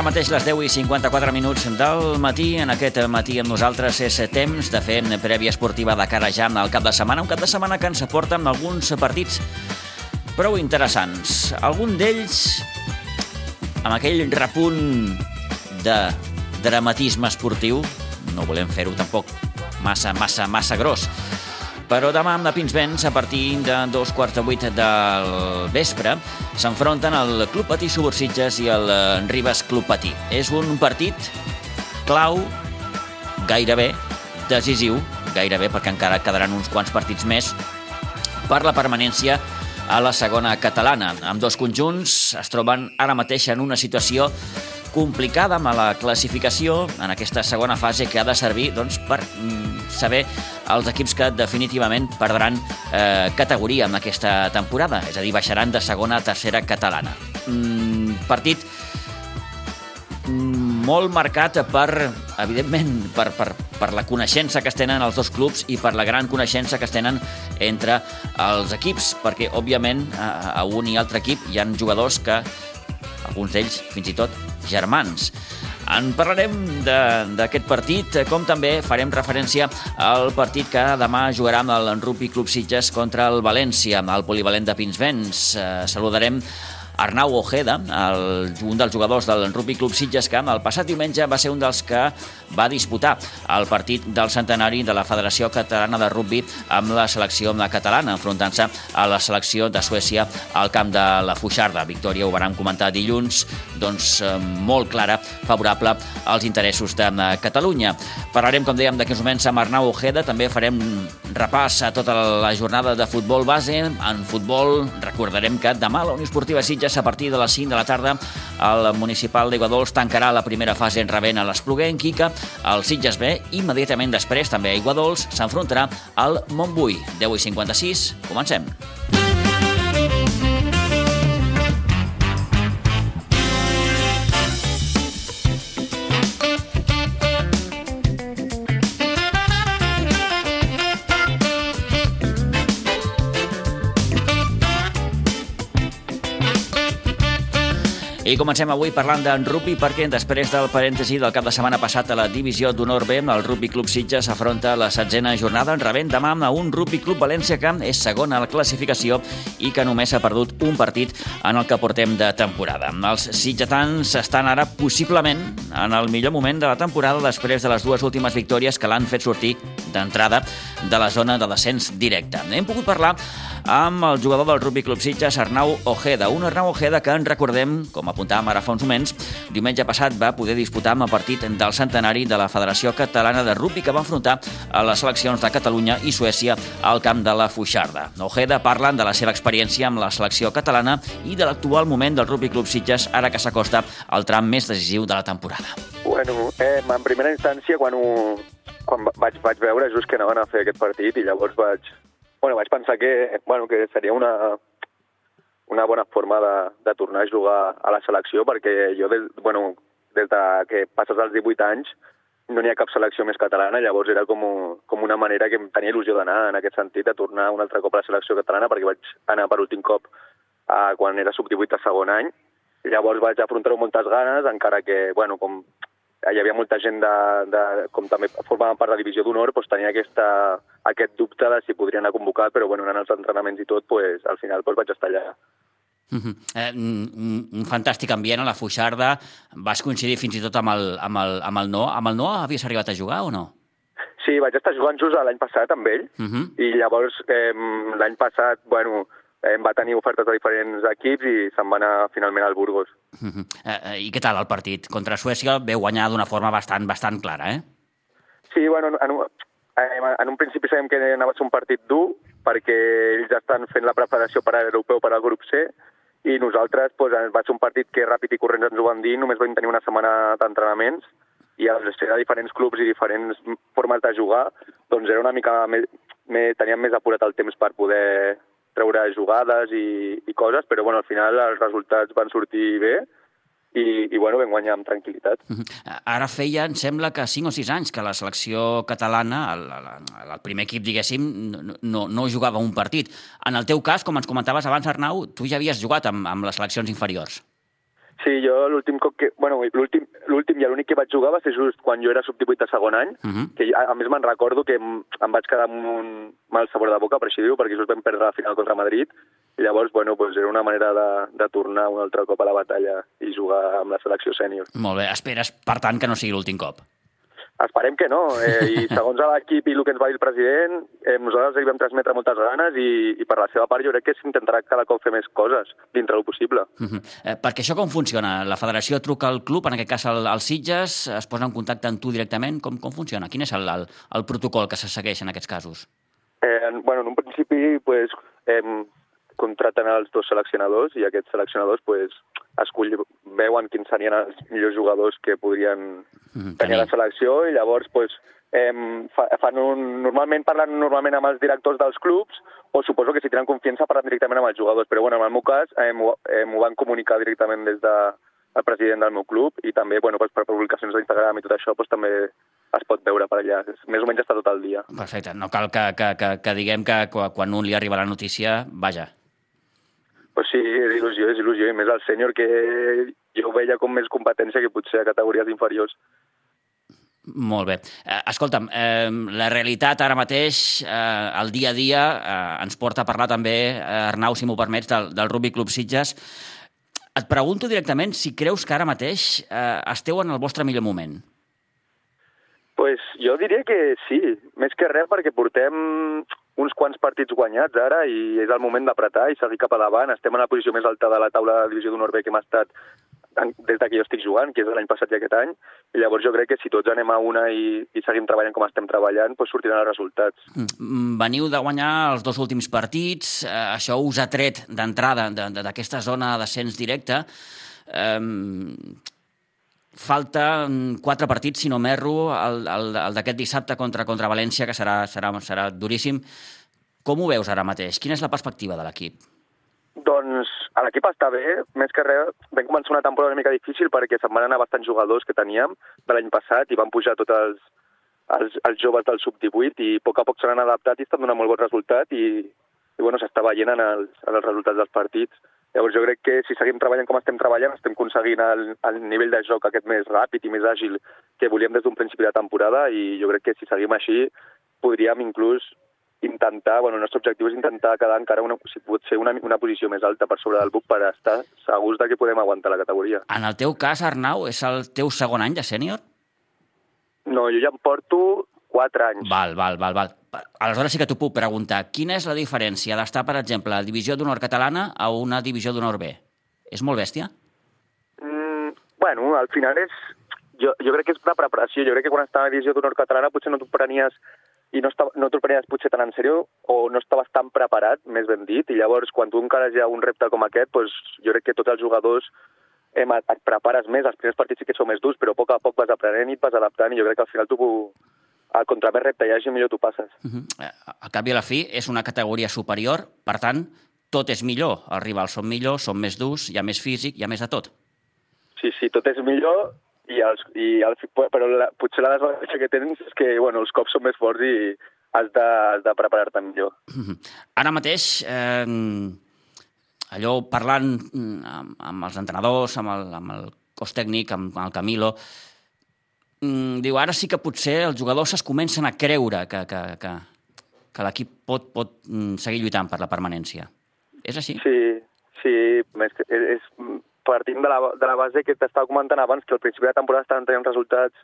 Ara mateix les 10 i 54 minuts del matí. En aquest matí amb nosaltres és temps de fer prèvia esportiva de cara ja al cap de setmana. Un cap de setmana que ens aporta amb alguns partits prou interessants. Algun d'ells amb aquell repunt de dramatisme esportiu. No volem fer-ho tampoc massa, massa, massa gros. Però demà amb la Pinsbens, a partir de dos quarts de vuit del vespre, s'enfronten el Club Patí Subursitges i el Ribes Club Patí. És un partit clau, gairebé decisiu, gairebé perquè encara quedaran uns quants partits més, per la permanència a la segona catalana. Amb dos conjunts es troben ara mateix en una situació complicada amb la classificació en aquesta segona fase que ha de servir doncs, per mm, saber els equips que definitivament perdran eh, categoria en aquesta temporada, és a dir, baixaran de segona a tercera catalana. Mm, partit mm, molt marcat per, evidentment, per, per, per la coneixença que es tenen els dos clubs i per la gran coneixença que es tenen entre els equips, perquè, òbviament, a, a un i altre equip hi han jugadors que, alguns d'ells, fins i tot, germans. En parlarem d'aquest partit, com també farem referència al partit que demà jugarà amb el Rugby Club Sitges contra el València, al polivalent de Pinsbens. Eh, saludarem Arnau Ojeda, el, un dels jugadors del Rugby Club Sitges, que el passat diumenge va ser un dels que va disputar el partit del centenari de la Federació Catalana de Rugby amb la selecció catalana, enfrontant-se a la selecció de Suècia al camp de la Fuixarda. Victòria, ho vam comentar dilluns, doncs eh, molt clara, favorable als interessos de eh, Catalunya. Parlarem, com dèiem, d'aquests moments amb Arnau Ojeda, també farem repàs a tota la jornada de futbol base. En futbol recordarem que demà la Unió Esportiva Sitges a partir de les 5 de la tarda el municipal d'Iguadols tancarà la primera fase en rebent a l'Espluguer en Quica, el Sitges B, immediatament després també a Iguadols s'enfrontarà al Montbui. 10 i 56, comencem. I comencem avui parlant d'en rugby perquè després del parèntesi del cap de setmana passat a la divisió d'honor B, el Rugby Club Sitges afronta la setzena jornada en rebent demà a un Rugby Club València que és segon a la classificació i que només ha perdut un partit en el que portem de temporada. Els sitgetans estan ara possiblement en el millor moment de la temporada després de les dues últimes victòries que l'han fet sortir d'entrada de la zona de descens directe. Hem pogut parlar amb el jugador del Rugby Club Sitges, Arnau Ojeda. Un Arnau Ojeda que en recordem, com apuntàvem ara fa uns moments, diumenge passat va poder disputar amb el partit del centenari de la Federació Catalana de Rugby que va enfrontar a les seleccions de Catalunya i Suècia al camp de la Fuixarda. Ojeda parla de la seva experiència amb la selecció catalana i de l'actual moment del Rugby Club Sitges ara que s'acosta al tram més decisiu de la temporada. Bueno, eh, en primera instància, quan, ho, quan vaig, vaig veure just que anaven a fer aquest partit i llavors vaig, bueno, vaig pensar que, bueno, que seria una, una bona forma de, de tornar a jugar a la selecció, perquè jo, des, bueno, des de que passes als 18 anys, no n'hi ha cap selecció més catalana, llavors era com, com una manera que em tenia il·lusió d'anar en aquest sentit, de tornar un altre cop a la selecció catalana, perquè vaig anar per últim cop uh, quan era sub-18 a segon any, llavors vaig afrontar-ho moltes ganes, encara que, bueno, com hi havia molta gent de, de com també formaven part de la divisió d'honor, doncs tenia aquesta, aquest dubte de si podrien anar convocat, però bueno, anant als entrenaments i tot, pues, al final pues, vaig estar allà. Uh -huh. eh, un, un fantàstic ambient a la Fuixarda. Vas coincidir fins i tot amb el, amb el, amb el No. Amb el No havies arribat a jugar o no? Sí, vaig estar jugant just l'any passat amb ell, uh -huh. i llavors eh, l'any passat, bueno, eh, va tenir ofertes de diferents equips i se'n va anar finalment al Burgos. Uh -huh. eh, I què tal el partit? Contra Suècia ve guanyar d'una forma bastant bastant clara, eh? Sí, bueno, en, un, en un principi sabem que anava a ser un partit dur, perquè ells ja estan fent la preparació per a l'europeu per al grup C, i nosaltres pues, va ser un partit que ràpid i corrents ens ho van dir, només vam tenir una setmana d'entrenaments, i de diferents clubs i diferents formes de jugar, doncs era una mica més, més, teníem més apurat el temps per poder treure jugades i, i coses, però bueno, al final els resultats van sortir bé i, i bueno, vam guanyar amb tranquil·litat. Ara feia, em sembla que 5 o 6 anys que la selecció catalana, el, el, el primer equip, diguéssim, no, no, no jugava un partit. En el teu cas, com ens comentaves abans, Arnau, tu ja havies jugat amb, amb les seleccions inferiors. Sí, jo l'últim cop que... Bueno, l'últim i l'únic que vaig jugar va ser just quan jo era sub-18 de segon any, uh -huh. que a, a més me'n recordo que em, em vaig quedar amb un mal sabor de boca, per així dir perquè just vam perdre la final contra Madrid, i llavors, bueno, pues era una manera de, de tornar un altre cop a la batalla i jugar amb la selecció sènior. Molt bé, esperes, per tant, que no sigui l'últim cop. Esperem que no, eh, i segons l'equip i el que ens va dir el president, eh, nosaltres li vam transmetre moltes ganes i, i per la seva part jo crec que s'intentarà cada cop fer més coses dintre del possible. Uh -huh. eh, perquè això com funciona? La federació truca al club, en aquest cas al, al Sitges, es posa en contacte amb tu directament? Com, com funciona? Quin és el, el, el protocol que se segueix en aquests casos? Eh, bueno, en un principi, pues, eh, contraten els dos seleccionadors i aquests seleccionadors pues, escull, veuen quins serien els millors jugadors que podrien mm, tenir a la selecció i llavors pues, eh, fan un, normalment parlen normalment amb els directors dels clubs o suposo que si tenen confiança parlen directament amb els jugadors, però bueno, en el meu cas eh, m'ho eh, van comunicar directament des de el president del meu club i també bueno, pues, per publicacions d'Instagram i tot això pues, també es pot veure per allà. Més o menys està tot el dia. Perfecte. No cal que, que, que, que diguem que quan un li arriba la notícia, vaja, pues sí, és il·lusió, és il·lusió, i més al sènior que jo ho veia com més competència que potser a categories inferiors. Molt bé. Eh, escolta'm, eh, la realitat ara mateix, eh, el dia a dia, eh, ens porta a parlar també, eh, Arnau, si m'ho permets, del, del Rugby Club Sitges. Et pregunto directament si creus que ara mateix eh, esteu en el vostre millor moment. Pues jo diria que sí, més que res perquè portem uns quants partits guanyats ara i és el moment d'apretar i seguir cap a davant. Estem en la posició més alta de la taula de divisió d'honor B que hem estat des de que jo estic jugant, que és l'any passat i aquest any, i llavors jo crec que si tots anem a una i, i seguim treballant com estem treballant, doncs sortiran els resultats. Mm, veniu de guanyar els dos últims partits, eh, això us ha tret d'entrada d'aquesta zona d'ascens directe. Eh, falta quatre partits, si no m'erro, el, el, el d'aquest dissabte contra, contra València, que serà, serà, serà duríssim. Com ho veus ara mateix? Quina és la perspectiva de l'equip? Doncs l'equip està bé, més que res vam començar una temporada una mica difícil perquè se'n van anar bastants jugadors que teníem de l'any passat i van pujar tots els, els, els joves del sub-18 i a poc a poc s'han adaptat i estan donant molt bon resultat i, i bueno, s'està veient en els, en els resultats dels partits. Llavors jo crec que si seguim treballant com estem treballant estem aconseguint el, el nivell de joc aquest més ràpid i més àgil que volíem des d'un principi de temporada i jo crec que si seguim així podríem inclús intentar, bueno, el nostre objectiu és intentar quedar encara una, si pot ser una, una posició més alta per sobre del BUC per estar segurs de que podem aguantar la categoria. En el teu cas, Arnau, és el teu segon any de sènior? No, jo ja em porto 4 anys. Val, val, val, val. Aleshores sí que t'ho puc preguntar. Quina és la diferència d'estar, per exemple, a la divisió d'honor catalana a una divisió d'honor B? És molt bèstia? Mm, bueno, al final és... Jo, jo crec que és una preparació. Jo crec que quan estava a la divisió d'honor catalana potser no t'ho prenies i no, estava, no t'ho prenies potser tan en sèrio o no estaves tan preparat, més ben dit, i llavors quan tu encara hi ha un repte com aquest, doncs, jo crec que tots els jugadors hem, et prepares més, els primers partits sí que són més durs, però a poc a poc vas aprenent i et vas adaptant i jo crec que al final tu, al contra més repte hi hagi, millor tu passes. Uh -huh. Al cap i a la fi és una categoria superior, per tant, tot és millor. Els rivals són millors, són més durs, hi ha més físic, hi ha més de tot. Sí, sí, tot és millor i, els, i el, però la, potser la desavantatge que tens és que bueno, els cops són més forts i has de, has de preparar-te millor. Ara mateix, eh, allò parlant mm, amb, amb els entrenadors, amb el, amb el cos tècnic, amb, amb el Camilo, mm, diu, ara sí que potser els jugadors es comencen a creure que, que, que, que l'equip pot, pot mm, seguir lluitant per la permanència. És així? Sí, sí, és, és, partint de la, de la base que t'estava comentant abans, que al principi de la temporada estaven tenint resultats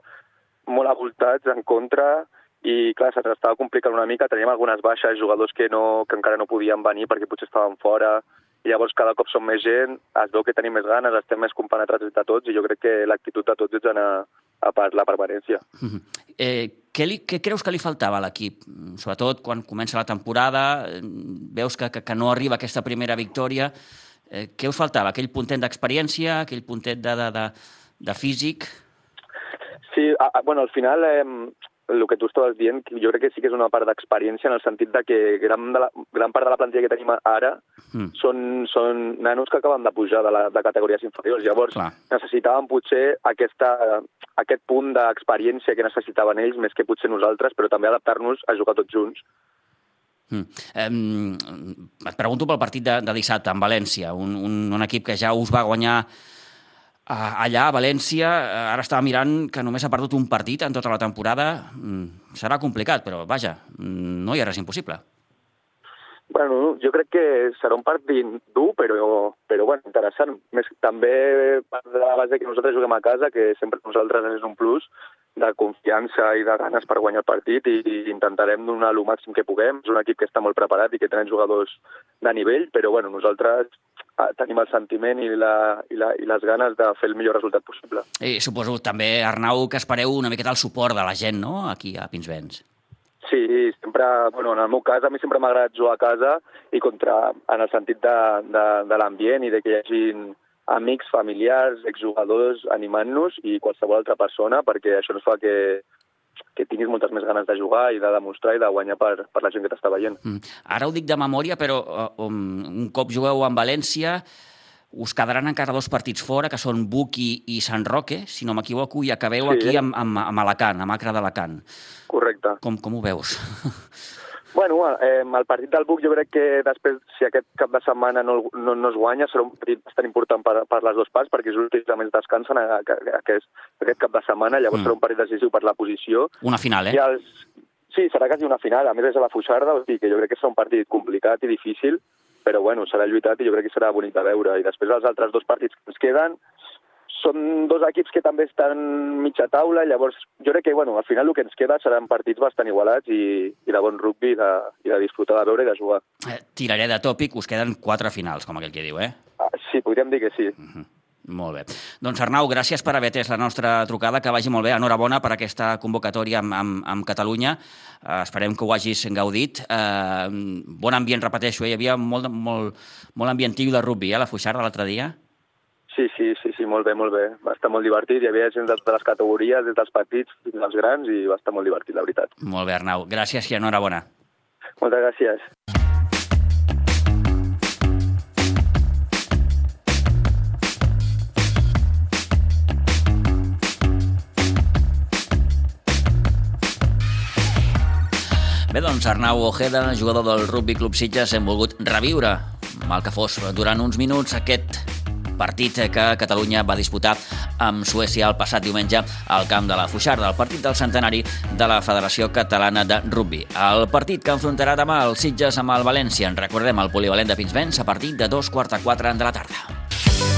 molt avoltats en contra i clar, se'ns estava complicant una mica, teníem algunes baixes, jugadors que, no, que encara no podien venir perquè potser estaven fora, i llavors cada cop som més gent, es veu que tenim més ganes, estem més compenetrats de tots, i jo crec que l'actitud de tots és anar per la permanència. Uh -huh. eh, què, li, què creus que li faltava a l'equip? Sobretot quan comença la temporada, veus que, que, que no arriba aquesta primera victòria, Eh, què us faltava? Aquell puntet d'experiència, aquell puntet de, de, de, de físic? Sí, a, a, bueno, al final eh, el que tu estaves dient, jo crec que sí que és una part d'experiència en el sentit de que gran, de la, gran part de la plantilla que tenim ara mm. són, són nanos que acaben de pujar de, la, de categories inferiors. Llavors Clar. necessitàvem potser aquesta, aquest punt d'experiència que necessitaven ells més que potser nosaltres, però també adaptar-nos a jugar tots junts. Mm. Eh, et pregunto pel partit de, de dissabte, en València, un, un, un equip que ja us va guanyar allà, a València, ara estava mirant que només ha perdut un partit en tota la temporada. Mm, serà complicat, però vaja, mm, no hi ha res impossible. Bueno, jo crec que serà un partit dur, però, però bueno, interessant. Més, també de la base que nosaltres juguem a casa, que sempre nosaltres és un plus de confiança i de ganes per guanyar el partit i, i intentarem donar el màxim que puguem. És un equip que està molt preparat i que tenen jugadors de nivell, però bueno, nosaltres ah, tenim el sentiment i, la, i, la, i les ganes de fer el millor resultat possible. I suposo també, Arnau, que espereu una miqueta el suport de la gent, no?, aquí a Pinsbens. Sí, sempre, bueno, en el meu cas, a mi sempre m'ha agradat jugar a casa i contra, en el sentit de, de, de l'ambient i de que hi hagi amics, familiars, exjugadors animant-nos i qualsevol altra persona, perquè això ens fa que, que tinguis moltes més ganes de jugar i de demostrar i de guanyar per, per la gent que t'està veient. Mm. Ara ho dic de memòria, però um, un cop jugueu en València, us quedaran encara dos partits fora, que són Buki i Sant Roque, si no m'equivoco, i acabeu sí. aquí amb, amb, amb Alacant, amb Acre d'Alacant. Correcte. Com, com ho veus? Bueno, eh, el partit del Buc jo crec que després, si aquest cap de setmana no, no, no es guanya, serà un partit bastant important per, per les dues parts, perquè és l'últim que més descansen aquest, aquest cap de setmana, llavors mm. serà un partit decisiu per la posició. Una final, eh? I els... Sí, serà quasi una final, a més és a la Fuixarda, o sigui que jo crec que serà un partit complicat i difícil, però bueno, serà lluitat i jo crec que serà bonic de veure. I després els altres dos partits que ens queden són dos equips que també estan mitja taula, llavors jo crec que bueno, al final el que ens queda seran partits bastant igualats i, i de bon rugby i de, i de disfrutar de veure i de jugar. Eh, tiraré de tòpic, us queden quatre finals, com aquell que diu, eh? Ah, sí, podríem dir que sí. Uh -huh. Molt bé. Doncs Arnau, gràcies per haver atès la nostra trucada, que vagi molt bé. Enhorabona per aquesta convocatòria amb, amb, amb Catalunya. Uh, esperem que ho hagis gaudit. Uh, bon ambient, repeteixo, eh? hi havia molt, molt, molt ambientiu de rugby, eh? la Fuixarda l'altre dia. Sí, sí, sí, sí, molt bé, molt bé. Va estar molt divertit. Hi havia gent de totes les categories, des dels petits fins als grans, i va estar molt divertit, la veritat. Molt bé, Arnau. Gràcies i enhorabona. Moltes gràcies. Bé, doncs Arnau Ojeda, jugador del Rugby Club Sitges, hem volgut reviure, mal que fos, durant uns minuts aquest partit que Catalunya va disputar amb Suècia el passat diumenge al camp de la Fuixarda, el partit del centenari de la Federació Catalana de Rugby. El partit que enfrontarà demà el Sitges amb el València. En recordem el polivalent de Pinsbens a partir de dos quarts de quatre de la tarda.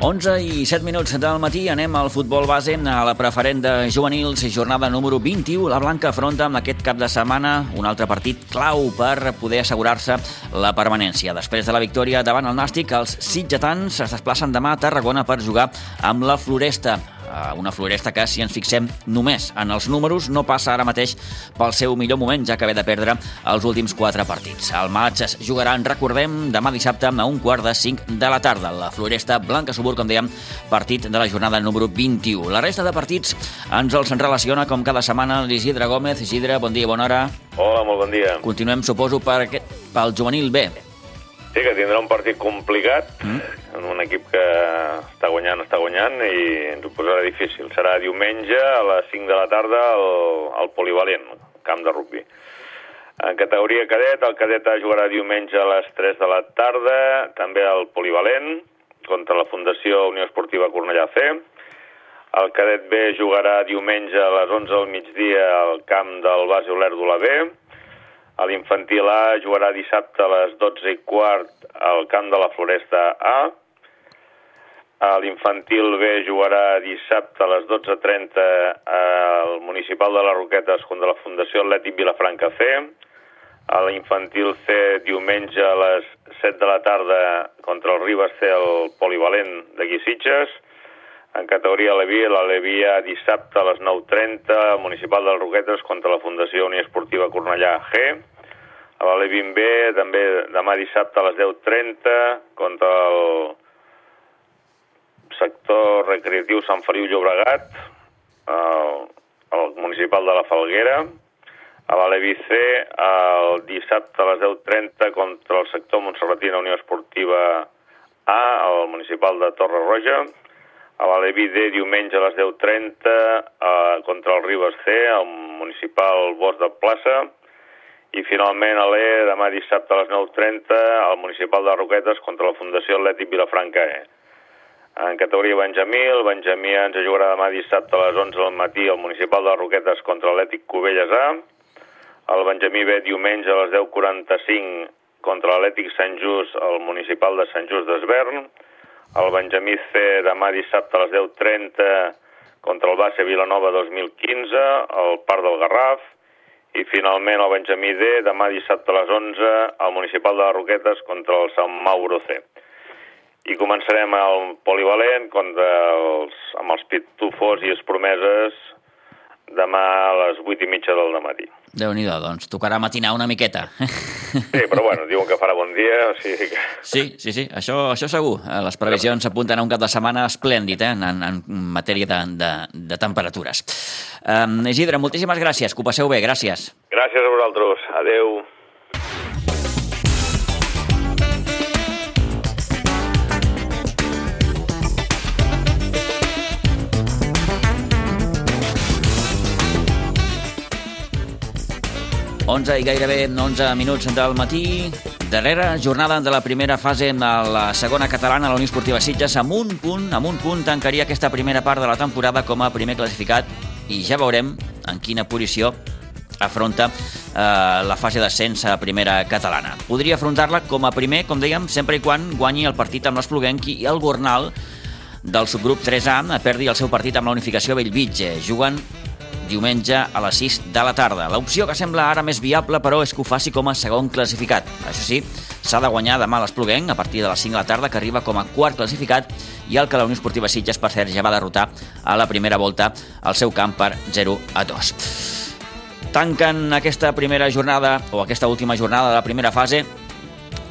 11 i 7 minuts del matí anem al futbol base a la preferent de juvenils, jornada número 21. La Blanca afronta amb aquest cap de setmana un altre partit clau per poder assegurar-se la permanència. Després de la victòria davant el Nàstic, els sitgetans es desplacen demà a Tarragona per jugar amb la Floresta una floresta que, si ens fixem només en els números, no passa ara mateix pel seu millor moment, ja que ve de perdre els últims quatre partits. El maig es jugarà, en recordem, demà dissabte a un quart de cinc de la tarda. La floresta Blanca Subur, com dèiem, partit de la jornada número 21. La resta de partits ens els relaciona, com cada setmana, l'Isidre Gómez. Isidre, bon dia, bona hora. Hola, molt bon dia. Continuem, suposo, per pel juvenil B. Sí, que tindrà un partit complicat, mm. en un equip que està guanyant, està guanyant, i ens ho posarà difícil. Serà diumenge a les 5 de la tarda al, al Polivalent, camp de rugby. En categoria cadet, el cadet jugarà diumenge a les 3 de la tarda, també al Polivalent, contra la Fundació Unió Esportiva Cornellà C. El cadet B jugarà diumenge a les 11 del migdia al camp del base Olèrdola B a l'infantil A jugarà dissabte a les 12 i quart al camp de la Floresta A. A l'infantil B jugarà dissabte a les 12.30 al municipal de les Roquetes contra la Fundació Atlètic Vilafranca C. A l'infantil C diumenge a les 7 de la tarda contra el Ribas C el polivalent de Guissitges. En categoria Levi, la Levia dissabte a les 9.30, al municipal de les Roquetes contra la Fundació Unió Esportiva Cornellà G. A la Levin B, també demà dissabte a les 10.30 contra el sector recreatiu Sant Feliu Llobregat, el, el municipal de la Falguera, a la Levi C el dissabte a les 10.30 contra el sector Montserratina Unió Esportiva A, al municipal de Torre Roja, a l'Alevi D diumenge a les 10.30 eh, contra el Ribes C, al municipal Bosc de Plaça, i finalment a l'E demà dissabte a les 9.30 al municipal de Roquetes contra la Fundació Atlètic Vilafranca E. En categoria Benjamí, el Benjamí ens jugarà demà dissabte a les 11 del matí al municipal de Roquetes contra l'Atlètic Cubelles A, el Benjamí B diumenge a les 10.45 contra l'Atlètic Sant Just al municipal de Sant Just d'Esvern, el Benjamí C demà dissabte a les 10.30 contra el Base Vilanova 2015, al Parc del Garraf, i finalment el Benjamí D demà dissabte a les 11 al municipal de les Roquetes contra el Sant Mauro C. I començarem el polivalent contra els, amb els pitufos i els promeses demà a les 8 i mitja del matí. Déu nhi doncs tocarà matinar una miqueta. Sí, però bueno, diuen que farà bon dia, o sigui que... Sí, sí, sí, això, això segur. Eh, Les previsions apunten a un cap de setmana esplèndid eh, en, en matèria de, de, de temperatures. Um, Isidre, moltíssimes gràcies, que ho passeu bé, gràcies. Gràcies a vosaltres. Adeu. 11 i gairebé 11 minuts del matí. Darrera jornada de la primera fase de la segona catalana, la Unió Esportiva Sitges, amb un punt, amb un punt tancaria aquesta primera part de la temporada com a primer classificat i ja veurem en quina posició afronta eh, la fase d'ascens a primera catalana. Podria afrontar-la com a primer, com dèiem, sempre i quan guanyi el partit amb l'Espluguenc i el Gornal del subgrup 3A perdi el seu partit amb la unificació Bellvitge. Juguen diumenge a les 6 de la tarda. L'opció que sembla ara més viable, però, és que ho faci com a segon classificat. Això sí, s'ha de guanyar demà l'Espluguenc a partir de les 5 de la tarda, que arriba com a quart classificat, i el que la Unió Esportiva Sitges, per cert, ja va derrotar a la primera volta al seu camp per 0 a 2. Tanquen aquesta primera jornada, o aquesta última jornada de la primera fase,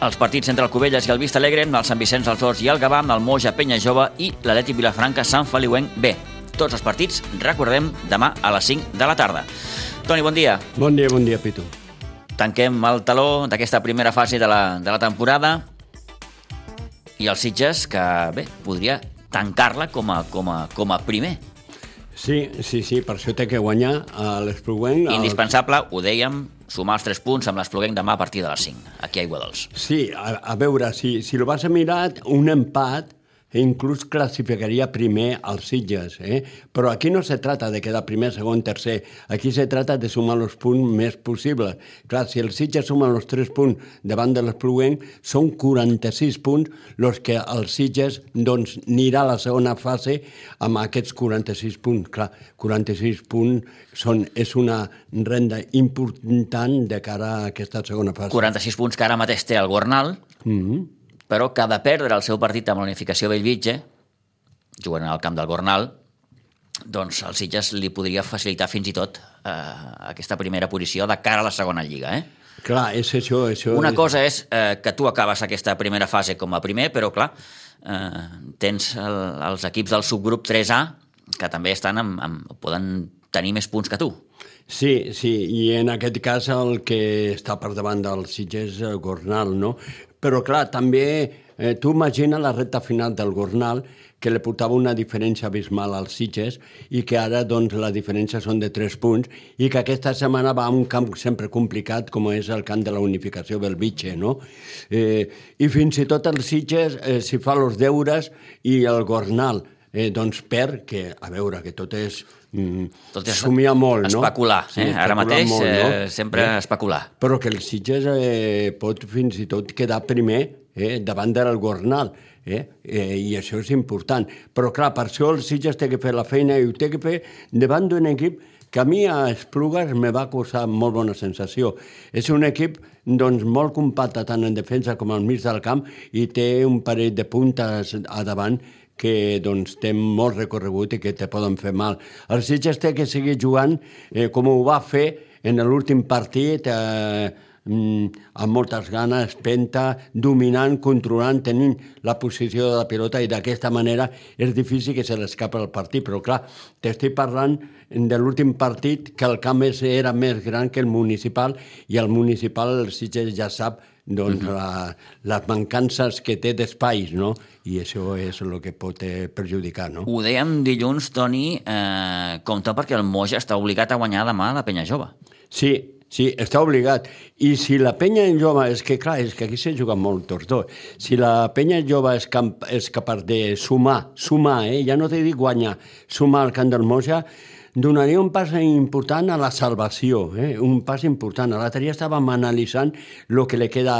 els partits entre el Cubelles i el Vista Alegre, el Sant Vicenç dels Horts i el Gavà, el Moja Penya Jove i l'Atlètic Vilafranca Sant Feliuenc B. Tots els partits, recordem, demà a les 5 de la tarda. Toni, bon dia. Bon dia, bon dia, Pitu. Tanquem el taló d'aquesta primera fase de la, de la temporada i els Sitges, que bé, podria tancar-la com, a, com, a, com a primer. Sí, sí, sí, per això té que guanyar a l'Espluguenc. el- Indispensable, ho dèiem, sumar els 3 punts amb l'Espluguenc demà a partir de les 5, aquí a Aiguadols. Sí, a, a veure, si, si lo vas a mirar, un empat inclús clasificaria primer als Sitges, eh? però aquí no se trata de quedar primer, segon, tercer, aquí se trata de sumar els punts més possibles. Clar, si els Sitges sumen els 3 punts davant de l'Espluguenc, són 46 punts els que els Sitges doncs, anirà a la segona fase amb aquests 46 punts. Clar, 46 punts són, és una renda important de cara a aquesta segona fase. 46 punts que ara mateix té el Gornal, Mm -hmm. Però que ha de perdre el seu partit amb la unificació Bellvitge, jugant al camp del Gornal, doncs el Sitges li podria facilitar fins i tot eh, aquesta primera posició de cara a la segona lliga. Eh? Clar, és això. això Una cosa és eh, que tu acabes aquesta primera fase com a primer, però clar, eh, tens el, els equips del subgrup 3A que també estan amb, amb, poden tenir més punts que tu. Sí, sí, i en aquest cas el que està per davant del Sitges és el Gornal, no? Però clar, també eh, tu imagina la recta final del Gornal que li portava una diferència abismal als Sitges i que ara doncs, la diferència són de 3 punts i que aquesta setmana va a un camp sempre complicat com és el camp de la unificació Belvitge, no? Eh, I fins i tot el Sitges eh, si fa els deures i el Gornal eh, doncs perd, que a veure, que tot és mm, Tot és somiar molt, no? especular, eh? Ara mateix, molt, eh, sempre especular. Però que el Sitges eh, pot fins i tot quedar primer eh, davant del Gornal, eh? Eh, i això és important. Però clar, per això el Sitges té que fer la feina i ho té que fer davant d'un equip que a mi a Esplugues me va causar molt bona sensació. És un equip doncs, molt compacte tant en defensa com al mig del camp i té un parell de puntes a davant que doncs, té molt recorregut i que te poden fer mal. El Sitges té que seguir jugant eh, com ho va fer en l'últim partit, eh, mm, amb moltes ganes, penta, dominant, controlant, tenint la posició de la pilota i d'aquesta manera és difícil que se l'escapa el partit, però clar, t'estic parlant de l'últim partit que el camp era més gran que el municipal i el municipal el Sitges ja sap doncs, uh -huh. la, les mancances que té d'espais, no? I això és el que pot eh, perjudicar, no? Ho dèiem dilluns, Toni, eh, compte perquè el Moja està obligat a guanyar demà la penya jove. Sí, Sí, està obligat. I si la penya jove, és que clar, és que aquí s'ha jugat molt tots dos. Si la penya jove és, camp, és capaç de sumar, sumar, eh? ja no t'he dit guanyar, sumar al Camp del Moja, donaria un pas important a la salvació, eh? un pas important. L'altre dia estàvem analitzant el que li queda,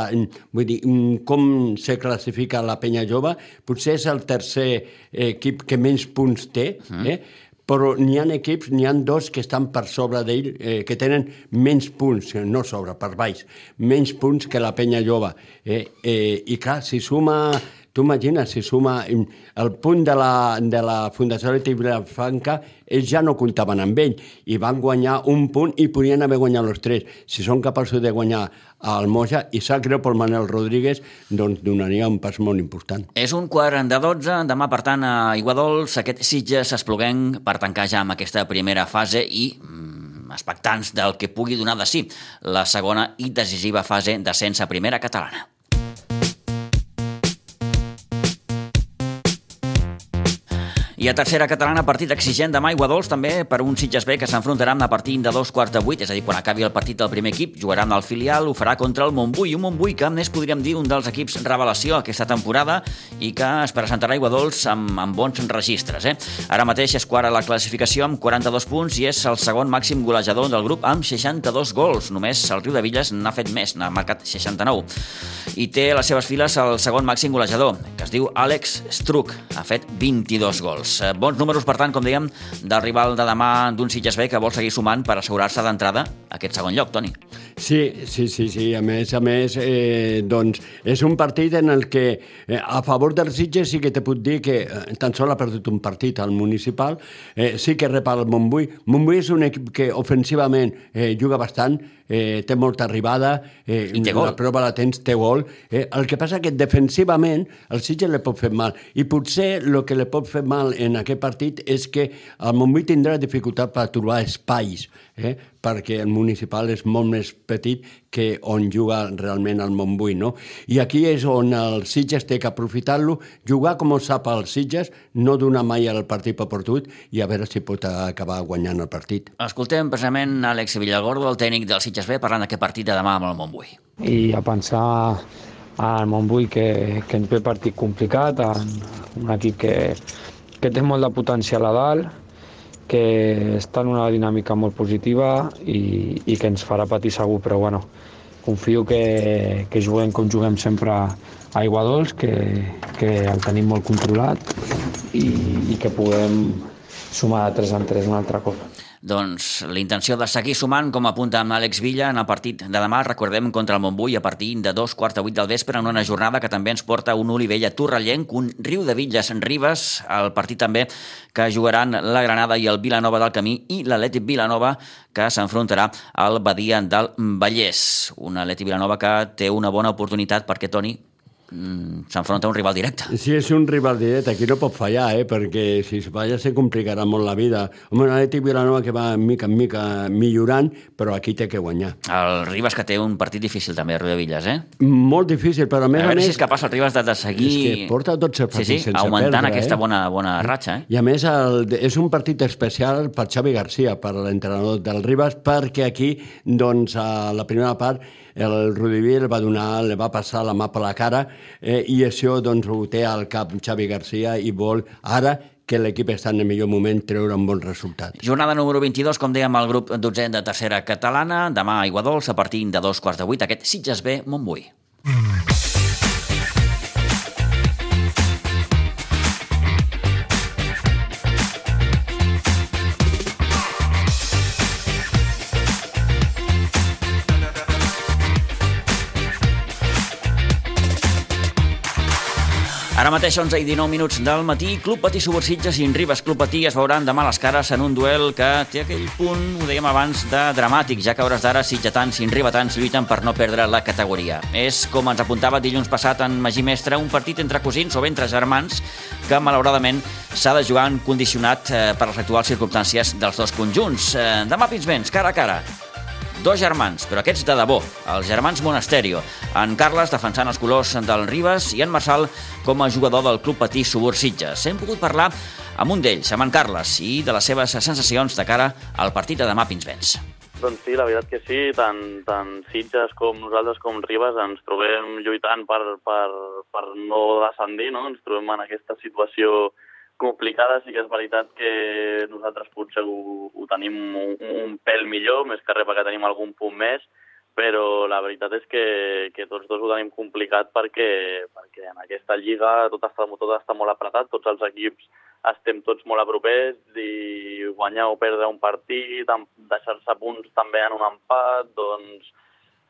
vull dir, com se classifica la penya jove. Potser és el tercer equip que menys punts té, eh? però n'hi ha equips, n'hi han dos que estan per sobre d'ell, eh, que tenen menys punts, no sobre, per baix, menys punts que la penya jove. Eh? Eh, I clar, si suma Tu imagines, si suma el punt de la, de la Fundació Leti Vilafranca, ells ja no comptaven amb ell i van guanyar un punt i podien haver guanyat els tres. Si són capaços de guanyar al Moja i sap greu pel Manel Rodríguez, doncs donaria un pas molt important. És un quart de 12, demà per tant a Iguadols, aquest Sitges Espluguenc per tancar ja amb aquesta primera fase i mm, expectants del que pugui donar de sí la segona i decisiva fase d'ascens a primera catalana. I a tercera catalana, partit exigent demà Iguadols també per un Sitges B que s'enfrontaran a partir de dos quarts de vuit, és a dir, quan acabi el partit del primer equip, jugaran al filial, ho farà contra el Montbui, un Montbui que més podríem dir un dels equips revelació aquesta temporada i que es presentarà a Iguadols amb, amb bons registres. Eh? Ara mateix és quart a la classificació amb 42 punts i és el segon màxim golejador del grup amb 62 gols. Només el Riu de Villes n'ha fet més, n'ha marcat 69. I té a les seves files el segon màxim golejador, que es diu Àlex Struck, ha fet 22 gols números. Eh, bons números, per tant, com dèiem, del rival de demà d'un Sitges B que vol seguir sumant per assegurar-se d'entrada aquest segon lloc, Toni. Sí, sí, sí, sí. A més, a més, eh, doncs, és un partit en el que eh, a favor dels Sitges sí que te puc dir que eh, tan sol ha perdut un partit al municipal, eh, sí que rep el Montbui. Montbui és un equip que ofensivament eh, juga bastant, eh, té molta arribada, eh, I té gol. la prova la tens, té gol. Eh, el que passa que defensivament el Sitges li pot fer mal. I potser el que li pot fer mal en aquest partit és que el Montbui tindrà dificultat per trobar espais, eh, perquè el municipal és molt més petit que on juga realment el Montbui, no? I aquí és on el Sitges té que aprofitar-lo, jugar com ho sap el Sitges, no donar mai el partit per perdut i a veure si pot acabar guanyant el partit. Escoltem precisament Àlex Villagordo, el tècnic del Sitges B, parlant d'aquest partit de demà amb el Montbui. I a pensar al Montbui que, que ens ve partit complicat, un equip que, que té molt de potencial a dalt, que està en una dinàmica molt positiva i, i que ens farà patir segur, però bueno, confio que, que juguem com juguem sempre a Aigua Dols, que, que el tenim molt controlat i, i que puguem sumar de 3 en 3 un altre cop. Doncs la intenció de seguir sumant, com apunta amb Àlex Villa, en el partit de demà, recordem, contra el Montbui a partir de dos quarts de vuit del vespre en una jornada que també ens porta un Olivella Torrellenc, un Riu de Villes en Ribes, el partit també que jugaran la Granada i el Vilanova del Camí i l'Atlètic Vilanova que s'enfrontarà al Badia del Vallès. Un Atlètic Vilanova que té una bona oportunitat perquè, Toni, s'enfronta a un rival directe. Sí, és un rival directe, aquí no pot fallar, eh? perquè si es falla se complicarà molt la vida. Home, un Atlètic Vilanova que va mica en mica millorant, però aquí té que guanyar. El Ribas que té un partit difícil també, a Villas, eh? Molt difícil, però a més a, a, veure més... si és capaç el Ribas de, de seguir... És que porta 12 partits sí, sí, sense augmentant perdre, aquesta eh? bona, bona ratxa, eh? I a més el, és un partit especial per Xavi Garcia, per l'entrenador del Ribas, perquè aquí, doncs, a la primera part, el Rudivil va donar, le va passar la mà per la cara eh, i això doncs, ho té al cap Xavi Garcia i vol ara que l'equip està en el millor moment treure un bon resultat. Jornada número 22, com dèiem, el grup 12 de tercera catalana. Demà a Iguadols, a partir de dos quarts de vuit, aquest Sitges B, Montbui. Ara mateix 11 i 19 minuts del matí, Club Patí Subursitges i Ribes Club Patí es veuran demà les cares en un duel que té aquell punt, ho dèiem abans, de dramàtic, ja que hores d'ara sitgetans i ribetans lluiten per no perdre la categoria. És, com ens apuntava dilluns passat en Magí Mestre, un partit entre cosins o entre germans que, malauradament, s'ha de jugar en condicionat eh, per les actuals circumstàncies dels dos conjunts. Eh, demà, Pinsbens, cara a cara. Dos germans, però aquests de debò, els germans Monasterio, en Carles defensant els colors del Ribes i en Marçal com a jugador del Club Patí Subursitges. Hem pogut parlar amb un d'ells, amb en Carles, i de les seves sensacions de cara al partit de demà Pinsbens. Doncs sí, la veritat que sí, tant, tant Sitges com nosaltres com Ribes ens trobem lluitant per, per, per no descendir, no? ens trobem en aquesta situació complicada, sí que és veritat que nosaltres potser ho, ho tenim un, un pèl millor, més que res perquè tenim algun punt més, però la veritat és que, que tots dos ho tenim complicat perquè, perquè en aquesta lliga tot està, tot està molt apretat, tots els equips estem tots molt a propers i guanyar o perdre un partit, deixar-se punts també en un empat, doncs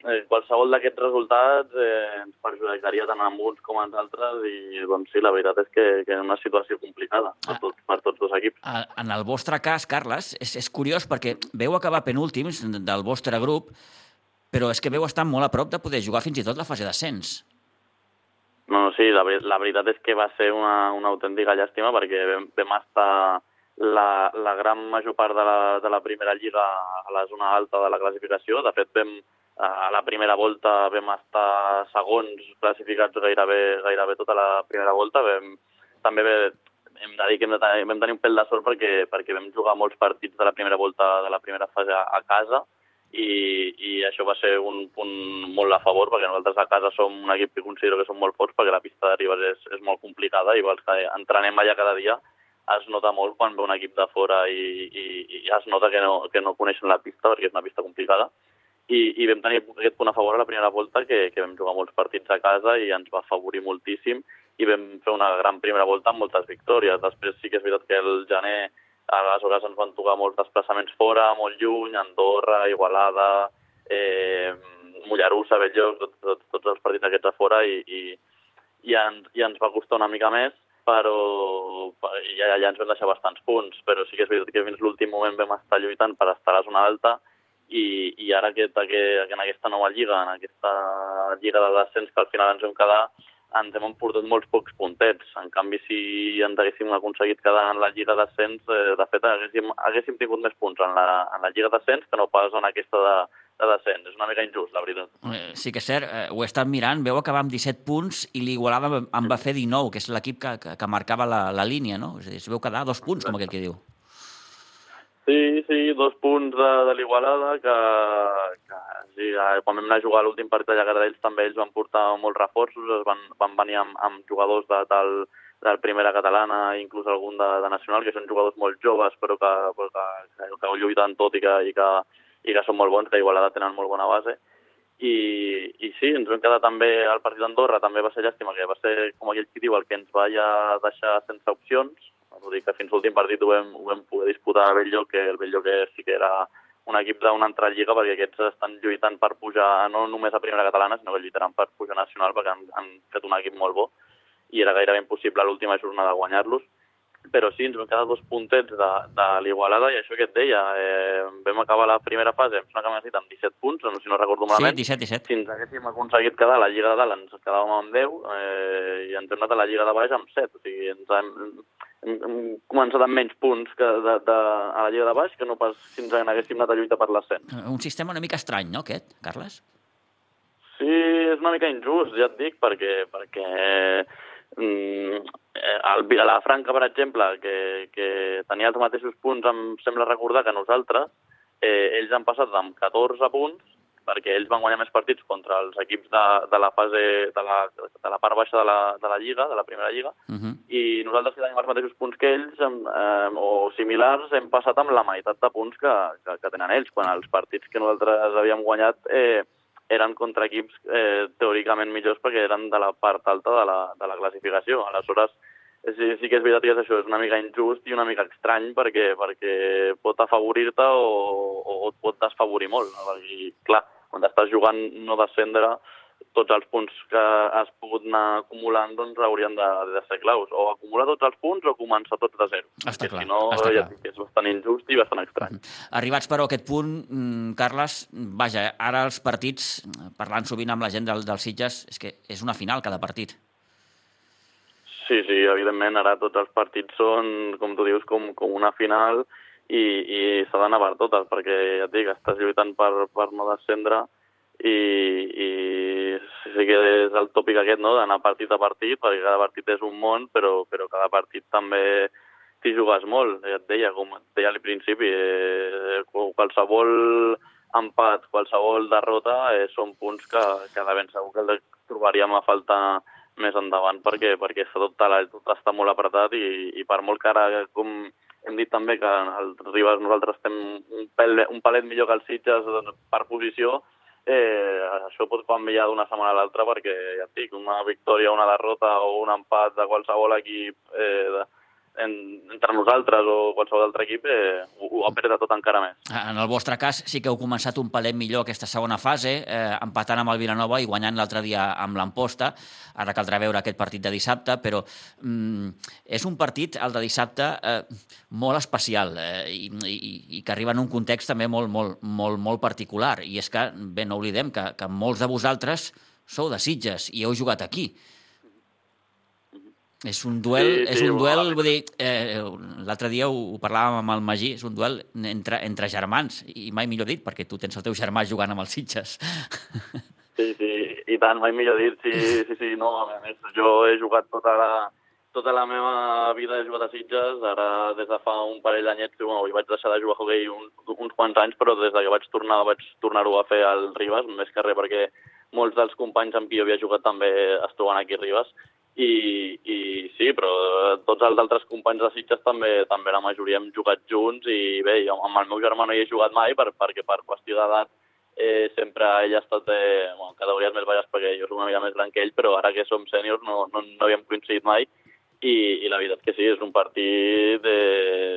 eh, qualsevol d'aquests resultats eh, ens perjudicaria tant a uns com als altres i doncs sí, la veritat és que, que és una situació complicada per, ah. tots, per tots dos equips. En el vostre cas, Carles, és, és curiós perquè veu acabar penúltims del vostre grup, però és que veu estar molt a prop de poder jugar fins i tot la fase d'ascens. No, sí, la, la veritat és que va ser una, una autèntica llàstima perquè vam, vam estar la, la gran major part de la, de la primera lliga a la zona alta de la classificació. De fet, vam, a la primera volta vam estar segons classificats gairebé, gairebé tota la primera volta. Vam, també hem de dir que hem de tenir, vam tenir un pèl de sort perquè, perquè vam jugar molts partits de la primera volta de la primera fase a, casa i, i això va ser un punt molt a favor perquè nosaltres a casa som un equip que considero que som molt forts perquè la pista de Ribes és, és molt complicada i els que entrenem allà cada dia es nota molt quan ve un equip de fora i, i, i es nota que no, que no coneixen la pista perquè és una pista complicada i, i vam tenir aquest punt a favor a la primera volta que, que vam jugar molts partits a casa i ens va afavorir moltíssim i vam fer una gran primera volta amb moltes victòries. Després sí que és veritat que el gener Aleshores ens van tocar molts desplaçaments fora, molt lluny, Andorra, Igualada, eh, Mollerussa, Belllloc, tot, tot, tots els partits aquests a fora i, i, i, ens, i ens va costar una mica més, però ja, ja ens vam deixar bastants punts, però sí que és veritat que fins l'últim moment vam estar lluitant per estar a la zona alta i, i ara que, que, que en aquesta nova lliga, en aquesta lliga de descens que al final ens vam quedar, ens hem emportat molts pocs puntets. En canvi, si ens haguéssim aconseguit quedar en la Lliga d'Ascens, eh, de fet, haguéssim, haguéssim tingut més punts en la, en la Lliga d'Ascens que no pas en aquesta de, de descens. És una mica injust, la veritat. Eh, sí que és cert, eh, ho he estat mirant, veu acabar amb 17 punts i l'Igualada en va fer 19, que és l'equip que, que, que marcava la, la línia, no? És a dir, es veu quedar dos punts, com aquell que diu. Sí, sí, dos punts de, de l'Igualada, que, que sí, quan vam anar a jugar l'últim partit de d'ells també ells van portar molts reforços, es van, van venir amb, amb jugadors de, del, del Primera Catalana, inclús algun de, de Nacional, que són jugadors molt joves però que, però que, que, que lluiten tot i que, i, que, i que són molt bons, que a Igualada tenen molt bona base. I, i sí, ens vam quedar també al partit d'Andorra, també va ser llàstima, que va ser com aquell que diu el que ens va ja deixar sense opcions, Vull dir que fins l'últim partit ho vam, ho vam poder disputar a Belllloc, que el Belllloc sí que era un equip d'una altra lliga, perquè aquests estan lluitant per pujar no només a primera catalana, sinó que lluitaran per pujar nacional, perquè han, han fet un equip molt bo, i era gairebé impossible l'última jornada guanyar-los. Però sí, ens vam quedar dos puntets de, de l'Igualada, i això que et deia, eh, vam acabar la primera fase, em sembla que m'ha amb 17 punts, no, si no recordo malament. Sí, 17, 17. Si ens haguéssim aconseguit quedar a la Lliga de Dalt, ens quedàvem amb 10, eh, i ens hem anat a la Lliga de Baix amb 7, o sigui, ens hem, hem, hem començat amb menys punts que de, de, a la Lliga de Baix que no pas si ens haguéssim anat a lluitar per l'ascens. Eh, un sistema una mica estrany, no, aquest, Carles? Sí, és una mica injust, ja et dic, perquè, perquè mm, el Vilafranca, per exemple, que, que tenia els mateixos punts, em sembla recordar que nosaltres, eh, ells han passat amb 14 punts perquè ells van guanyar més partits contra els equips de, de la fase de la, de la part baixa de la, de la Lliga, de la primera Lliga, uh -huh. i nosaltres que tenim els mateixos punts que ells, eh, o similars, hem passat amb la meitat de punts que, que, que tenen ells, quan els partits que nosaltres havíem guanyat eh, eren contra equips eh, teòricament millors perquè eren de la part alta de la, de la classificació. Aleshores, sí, sí que és veritat que és això, és una mica injust i una mica estrany perquè, perquè pot afavorir-te o, o, o et pot desfavorir molt. I, clar, quan estàs jugant no descendre, tots els punts que has pogut anar acumulant doncs, haurien de, de ser claus. O acumular tots els punts o començar tots de zero. Està clar. Si no, està ja clar. és bastant injust i bastant estrany. Mm -hmm. Arribats, però, a aquest punt, mm, Carles, vaja, ara els partits, parlant sovint amb la gent del, dels Sitges, és que és una final cada partit. Sí, sí, evidentment, ara tots els partits són, com tu dius, com, com una final i, i s'ha d'anar per totes, perquè ja et dic, estàs lluitant per, per no descendre i, i sí que és el tòpic aquest, no?, d'anar partit a partit, perquè cada partit és un món, però, però cada partit també t'hi jugues molt, ja et deia, com et deia al principi, eh, qualsevol empat, qualsevol derrota eh, són punts que, que de ben segur que els trobaríem a faltar més endavant perquè, perquè està tot, tot està molt apretat i, i per molt que ara, com hem dit també que el Ribas nosaltres estem un, pel, un palet millor que els Sitges per posició, eh, això pot canviar d'una setmana a l'altra perquè, ja et dic, una victòria, una derrota o un empat de qualsevol equip eh, de, en, entre nosaltres o qualsevol altre equip eh, ho, ho apreta tot encara més. En el vostre cas sí que heu començat un palet millor aquesta segona fase, eh, empatant amb el Vilanova i guanyant l'altre dia amb l'Amposta. Ara caldrà veure aquest partit de dissabte, però mm, és un partit, el de dissabte, eh, molt especial eh, i, i, i que arriba en un context també molt, molt, molt, molt particular. I és que, bé, no oblidem que, que molts de vosaltres sou de Sitges i heu jugat aquí. És un duel, sí, sí, és un duel, vull dir, eh, l'altre dia ho, ho parlàvem amb el Magí, és un duel entre, entre germans, i mai millor dit, perquè tu tens el teu germà jugant amb els Sitges. Sí, sí, i tant, mai millor dit, sí, sí, sí, no, a més, jo he jugat tota la, tota la meva vida he jugat a Sitges, ara des de fa un parell d'anyets, bueno, vaig deixar de jugar a hockey un, uns quants anys, però des de que vaig tornar vaig tornar-ho a fer al Ribas, més que res perquè molts dels companys amb qui jo havia jugat també es troben aquí a Ribas, i, i sí, però tots els altres companys de Sitges també, també la majoria hem jugat junts i bé, jo amb el meu germà no hi he jugat mai per, perquè per qüestió d'edat eh, sempre ell ha estat de bueno, categories més baixes perquè jo soc una mica més gran que ell, però ara que som sèniors no, no, no havíem coincidit mai. I, i la veritat que sí, és un partit de,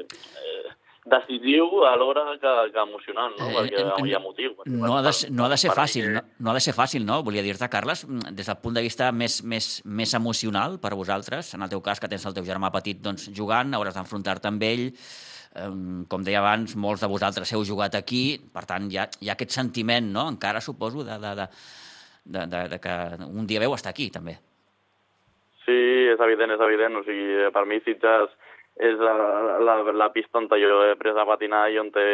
eh, decisiu alhora que, que emocionant, no? Eh, perquè eh, hi ha motiu. No ha, de, no ha de ser fàcil, no, no ha de ser fàcil, no? Volia dir-te, Carles, des del punt de vista més, més, més emocional per a vosaltres, en el teu cas, que tens el teu germà petit doncs, jugant, hauràs d'enfrontar-te amb ell, com deia abans, molts de vosaltres heu jugat aquí, per tant, hi ha, hi ha aquest sentiment, no?, encara suposo, de, de, de, de, de, de que un dia veu estar aquí, també. Sí, és evident, és evident. O sigui, per mi Sitges és la, la, la pista on jo he après a patinar i on he,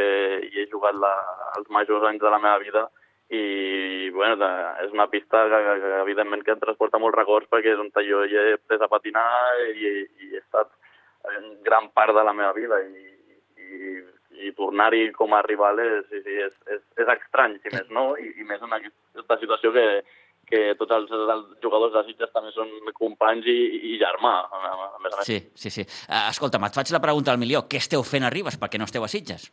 i he jugat la, els majors anys de la meva vida. I bueno, és una pista que, que, que evidentment que em transporta molts records perquè és on jo hi he après a patinar i, i he estat en gran part de la meva vida. I, i, i tornar-hi com a rival és, sí, sí, és, és, és estrany, si més no, i, i més en aquesta situació que, que tots els, els jugadors de Sitges també són companys i, i germà, a més a més. Sí, sí, sí. Uh, escolta'm, et faig la pregunta al milió. Què esteu fent a Ribes perquè no esteu a Sitges?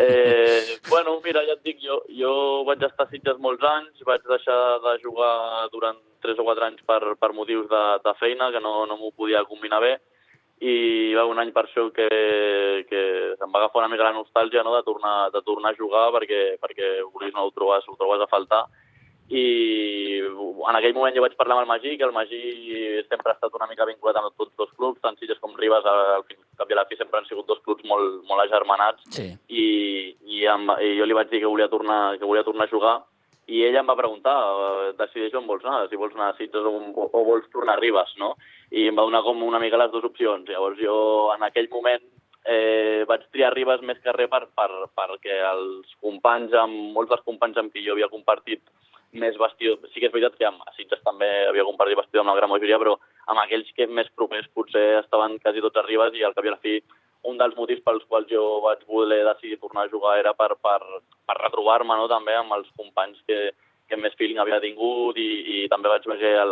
Eh, bueno, mira, ja et dic, jo, jo vaig estar a Sitges molts anys, vaig deixar de jugar durant 3 o 4 anys per, per motius de, de feina, que no, no m'ho podia combinar bé, i va un any per això que, que em va agafar una mica la nostàlgia no, de, tornar, de tornar a jugar perquè, perquè volies no ho trobes, ho trobes a faltar i en aquell moment jo vaig parlar amb el Magí, que el Magí sempre ha estat una mica vinculat amb tots dos clubs, tant Sitges com Ribes, al cap i a la fi sempre han sigut dos clubs molt, molt agermanats, sí. i, i, amb, i jo li vaig dir que volia tornar, que volia tornar a jugar, i ella em va preguntar, eh, decideix on vols anar, si vols anar a Sitges o, o vols tornar a Ribes, no? I em va donar com una mica les dues opcions. Llavors jo en aquell moment eh, vaig triar Ribes més que res per, per, perquè els companys, amb, molts dels companys amb qui jo havia compartit més vestidor, sí que és veritat que amb Sitges també havia compartit vestidor amb la gran majoria, però amb aquells que més propers potser estaven quasi tots a Ribes i al cap i a la fi un dels motius pels quals jo vaig voler decidir tornar a jugar era per, per, per retrobar-me no, també amb els companys que, que més feeling havia tingut i, i també vaig veure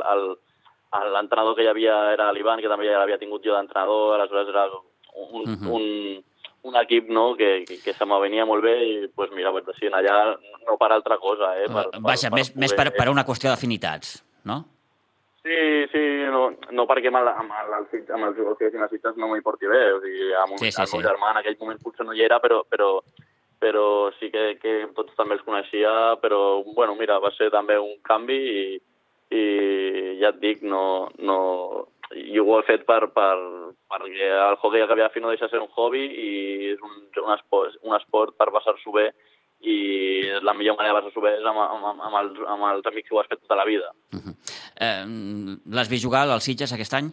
l'entrenador que hi havia era l'Ivan, que també ja l'havia tingut jo d'entrenador, aleshores era un, uh -huh. un, un equip no, que, que, se m'avenia molt bé i pues, mira, vaig decidir allà no per altra cosa. Eh, per, Vaja, per, més, poder... més per, per una qüestió d'afinitats, no? Sí, sí, no, no perquè amb el, amb el, amb els jugadors que hi Sitges no m'hi porti bé, o sigui, amb un, sí, sí, meu sí. germà en aquell moment potser no hi era, però, però, però sí que, que tots també els coneixia, però bueno, mira, va ser també un canvi i, i ja et dic, no, no, jo ho he fet per, per, perquè el hockey al cap i a fi no deixa ser un hobby i és un, un, esport, un esport per passar-s'ho bé i la millor manera de passar-s'ho bé és amb, amb, amb, els, amb els amics que ho has fet tota la vida. Uh -huh. eh, L'has vist jugar al Sitges aquest any?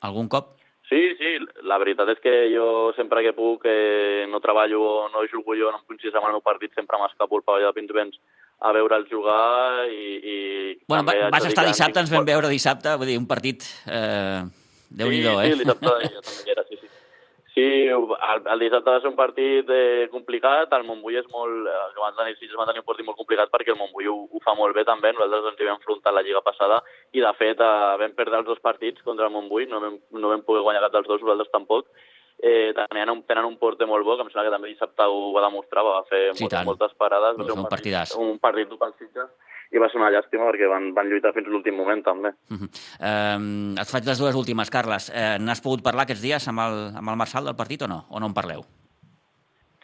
Algun cop? Sí, sí, la veritat és que jo sempre que puc eh, no treballo o no jugo jo, no em coincideix amb el meu partit, sempre m'escapo al pavelló de Pinsbens a veure'l jugar i... i Bueno, també va, vas estar dissabte, ens vam veure dissabte, vull dir, un partit... Eh, Déu-n'hi-do, sí, eh? Sí, dissabte jo també hi era, sí, sí. Sí, el, el dissabte va ser un partit eh, complicat, el Montbui és molt... Eh, van tenir, Sitges van tenir un partit molt complicat perquè el Montbui ho, ho fa molt bé també, nosaltres ens hi vam enfrontar la Lliga passada i de fet eh, vam perdre els dos partits contra el Montbui, no vam, no vam poder guanyar cap dels dos, nosaltres tampoc. Eh, tenen, un, tenen un porter molt bo, que em sembla que també dissabte ho va demostrar, va fer Sí, moltes, moltes parades, Va ser un partidàs. un partit dur pels Sitges i va ser una llàstima perquè van, van lluitar fins l'últim moment també. Uh -huh. et faig les dues últimes, Carles. Eh, N'has pogut parlar aquests dies amb el, amb el Marçal del partit o no? O no en parleu?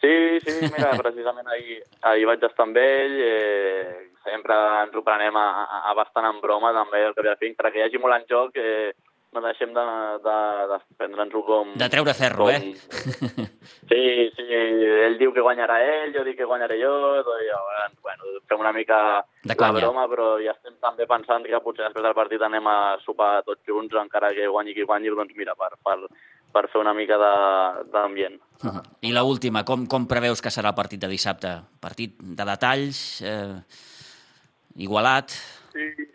Sí, sí, mira, precisament ahir, ahir vaig estar amb ell, eh, sempre ens ho prenem a, a, a bastant en broma també, el que ve a fi, encara que hi hagi molt en joc, eh, no deixem de, de, de prendre'ns-ho com... De treure ferro, com... eh? Sí, sí, ell diu que guanyarà ell, jo dic que guanyaré jo, i llavors, bueno, fem una mica De la broma, però ja estem també pensant que potser després del partit anem a sopar tots junts, encara que guanyi qui guanyi, doncs mira, per, per, per fer una mica d'ambient. Uh -huh. I la última, com, com preveus que serà el partit de dissabte? Partit de detalls, eh, igualat... Sí,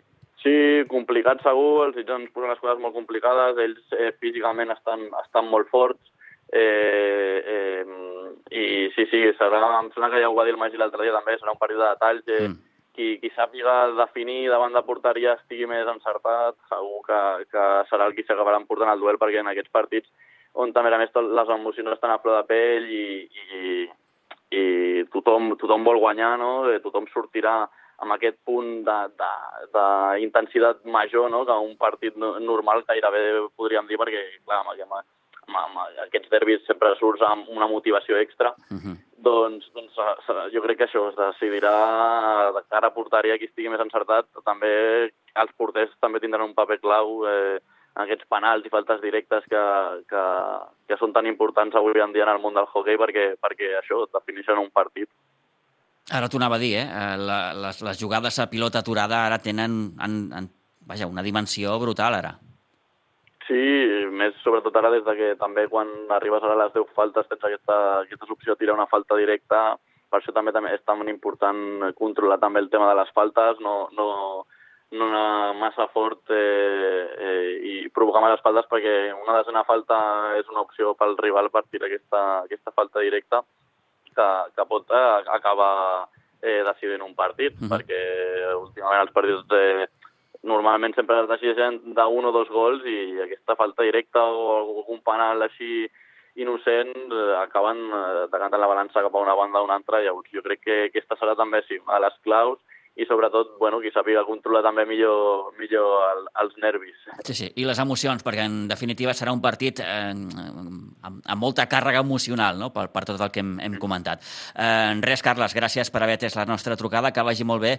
sí, complicat segur, els Sitges ens posen les coses molt complicades, ells eh, físicament estan, estan molt forts, eh, eh, i sí, sí, serà, em sembla que ja ho va dir el Magí l'altre dia també, serà un partit de detalls, eh, Mm. qui, qui sàpiga definir davant de porteria estigui més encertat, segur que, que serà el qui s'acabarà emportant el duel, perquè en aquests partits on també a més tot, les emocions estan a flor de pell i, i, i tothom, tothom vol guanyar, no? Eh, tothom sortirà amb aquest punt d'intensitat major no? que un partit no- normal gairebé podríem dir, perquè clar, amb, amb, amb, amb aquests derbis sempre surts amb una motivació extra, Uh -huh. doncs, doncs jo crec que això es decidirà de cara a porteria qui estigui més encertat. També els porters també tindran un paper clau eh, en aquests penals i faltes directes que, que, que són tan importants avui en dia en el món del hockey perquè, perquè això defineixen un partit. Ara t'ho anava a dir, eh? Eh, La, les, les jugades a pilota aturada ara tenen en, en, vaja, una dimensió brutal, ara. Sí, més sobretot ara des de que també quan arribes ara a les 10 faltes tens aquesta, aquesta opció de tirar una falta directa, per això també, també és tan important controlar també el tema de les faltes, no, no, no anar massa fort eh, eh, i provocar males faltes perquè una desena falta és una opció pel rival per tirar aquesta, aquesta falta directa que, que pot eh, acabar eh, decidint un partit, Mhm. perquè últimament els partits eh, normalment sempre es decideixen d'un o dos gols i aquesta falta directa o algun penal així innocent eh, acaben eh, decantant la balança cap a una banda o una altra. Llavors jo crec que aquesta serà també sí, de les claus i sobretot bueno, qui sàpiga controlar també millor, millor el, els nervis. Sí, sí, i les emocions, perquè en definitiva serà un partit eh, amb, amb molta càrrega emocional, no?, per, per tot el que hem, hem comentat. Eh, res, Carles, gràcies per haver atès la nostra trucada, que vagi molt bé,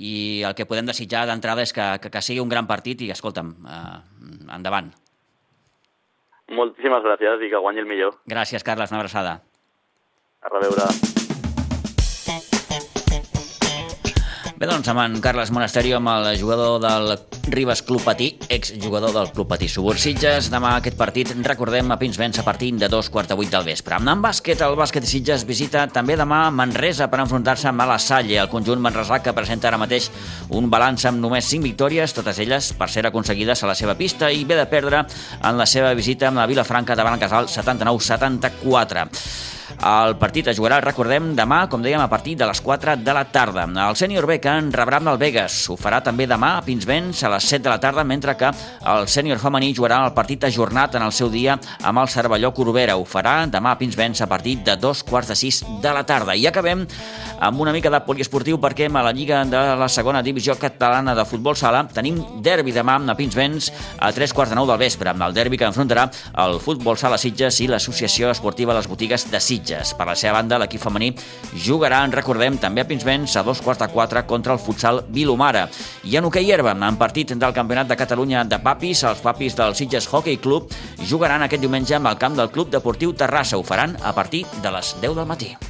i el que podem desitjar d'entrada és que, que, que sigui un gran partit i, escolta'm, eh, endavant. Moltíssimes gràcies i que guanyi el millor. Gràcies, Carles, una abraçada. A reveure. Doncs, amb en Carles Monasterio, amb el jugador del Ribes Club Patí, exjugador del Club Patí Subursitges. Demà aquest partit, recordem, a Pinsbens a partir de dos quarts de vuit del vespre. En bàsquet, el bàsquet Sitges visita també demà Manresa per enfrontar-se amb la Salle, el conjunt manresà que presenta ara mateix un balanç amb només 5 victòries, totes elles per ser aconseguides a la seva pista i ve de perdre en la seva visita amb la Vilafranca davant el Casal 79-74. El partit es jugarà, recordem, demà, com dèiem, a partir de les 4 de la tarda. El sènior B que en rebrà amb el Vegas. Ho farà també demà a Pinsbens a les 7 de la tarda, mentre que el sènior femení jugarà el partit ajornat en el seu dia amb el Cervelló Corbera. Ho farà demà a Pinsbens a partir de dos quarts de 6 de la tarda. I acabem amb una mica de poliesportiu perquè a la Lliga de la segona divisió catalana de futbol sala tenim derbi demà a Pinsbens a 3 quarts de 9 del vespre, amb el derbi que enfrontarà el futbol sala Sitges i l'Associació Esportiva Les Botigues de Sitges. Per la seva banda, l'equip femení jugarà, en recordem, també a Pinsbens a dos quarts de 4 contra el futsal Vilomara. I en hoquei herba, en partit del Campionat de Catalunya de Papis, els Papis del Sitges Hockey Club jugaran aquest diumenge amb el camp del Club Deportiu Terrassa. Ho faran a partir de les 10 del matí.